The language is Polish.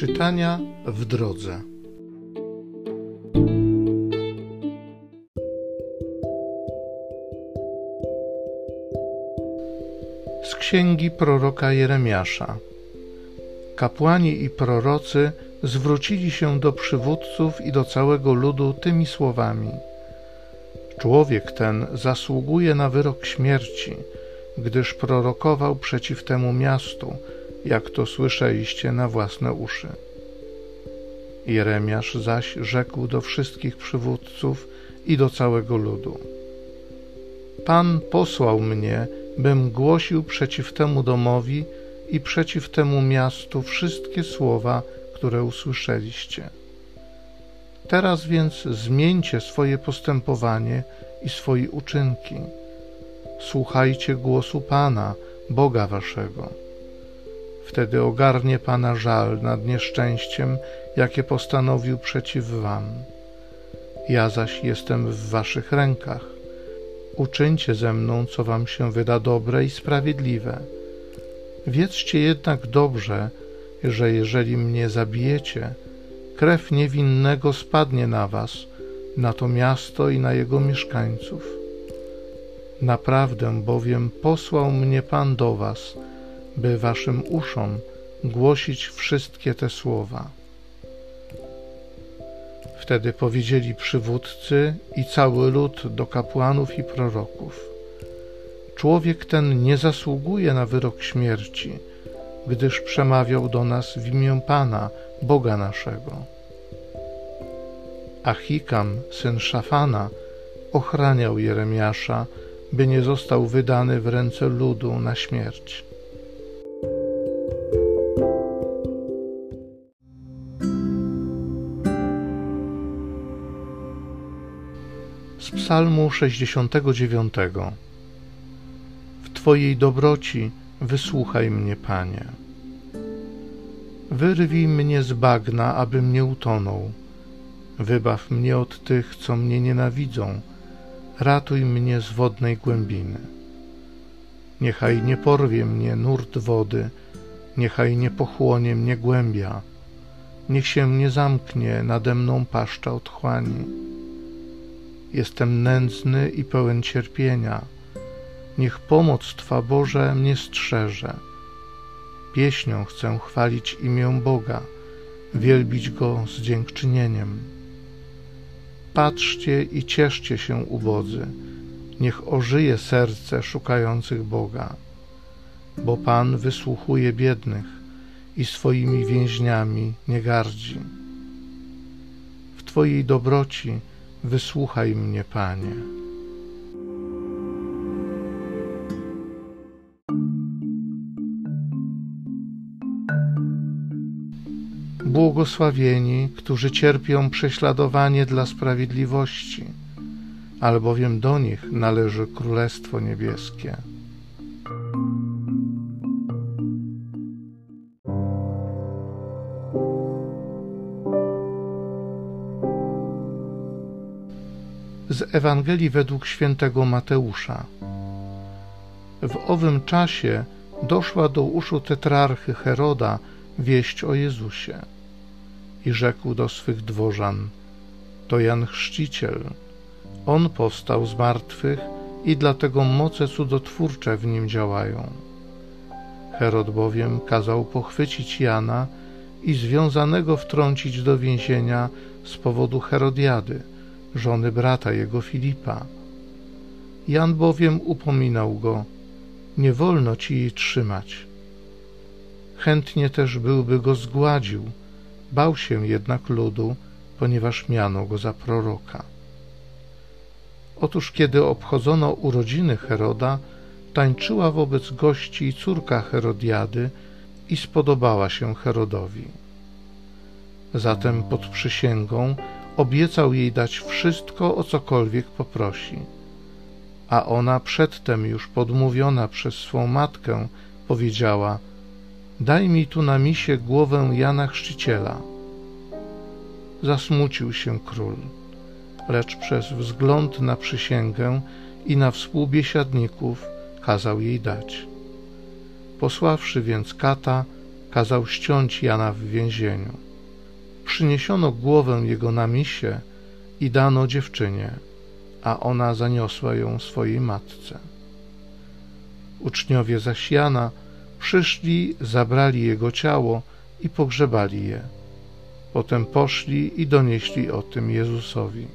Czytania w drodze. Z księgi proroka Jeremiasza. Kapłani i prorocy zwrócili się do przywódców i do całego ludu tymi słowami: Człowiek ten zasługuje na wyrok śmierci, gdyż prorokował przeciw temu miastu jak to słyszeliście na własne uszy. Jeremiasz zaś rzekł do wszystkich przywódców i do całego ludu: Pan posłał mnie, bym głosił przeciw temu domowi i przeciw temu miastu wszystkie słowa, które usłyszeliście. Teraz więc zmieńcie swoje postępowanie i swoje uczynki. Słuchajcie głosu Pana, Boga waszego Wtedy ogarnie Pana żal nad nieszczęściem, jakie postanowił przeciw Wam. Ja zaś jestem w Waszych rękach. Uczyńcie ze mną, co Wam się wyda dobre i sprawiedliwe. Wiedzcie jednak dobrze, że jeżeli mnie zabijecie, krew niewinnego spadnie na Was, na to miasto i na jego mieszkańców. Naprawdę bowiem posłał mnie Pan do Was, by waszym uszom głosić wszystkie te słowa. Wtedy powiedzieli przywódcy i cały lud do kapłanów i proroków: Człowiek ten nie zasługuje na wyrok śmierci, gdyż przemawiał do nas w imię Pana, Boga naszego. Achikam, syn Szafana, ochraniał Jeremiasza, by nie został wydany w ręce ludu na śmierć. Z Psalmu 69. W Twojej dobroci wysłuchaj mnie, Panie. Wyrwij mnie z bagna, abym nie utonął. Wybaw mnie od tych, co mnie nienawidzą. Ratuj mnie z wodnej głębiny. Niechaj nie porwie mnie nurt wody, niechaj nie pochłonie mnie głębia. Niech się nie zamknie nade mną paszcza otchłani Jestem nędzny i pełen cierpienia. Niech pomoc Twa, Boże, mnie strzeże. Pieśnią chcę chwalić imię Boga, wielbić Go z dziękczynieniem. Patrzcie i cieszcie się, ubodzy, niech ożyje serce szukających Boga, bo Pan wysłuchuje biednych i swoimi więźniami nie gardzi. W Twojej dobroci Wysłuchaj mnie, Panie. Błogosławieni, którzy cierpią prześladowanie dla sprawiedliwości, albowiem do nich należy Królestwo Niebieskie. Ewangelii według świętego Mateusza. W owym czasie doszła do uszu tetrarchy Heroda wieść o Jezusie i rzekł do swych dworzan: To Jan Chrzciciel. On powstał z martwych i dlatego moce cudotwórcze w nim działają. Herod bowiem kazał pochwycić Jana i związanego wtrącić do więzienia z powodu Herodiady żony brata jego Filipa. Jan bowiem upominał go, nie wolno ci jej trzymać. Chętnie też byłby go zgładził, bał się jednak ludu, ponieważ miano go za proroka. Otóż kiedy obchodzono urodziny Heroda, tańczyła wobec gości córka Herodiady i spodobała się Herodowi. Zatem pod przysięgą obiecał jej dać wszystko, o cokolwiek poprosi. A ona przedtem już podmówiona przez swą matkę powiedziała: Daj mi tu na misie głowę Jana Chrzciciela. Zasmucił się król, lecz przez wzgląd na przysięgę i na współbiesiadników kazał jej dać. Posławszy więc kata, kazał ściąć Jana w więzieniu. Przyniesiono głowę jego na misie i dano dziewczynie, a ona zaniosła ją swojej matce. Uczniowie zaś Jana przyszli, zabrali jego ciało i pogrzebali je. Potem poszli i donieśli o tym Jezusowi.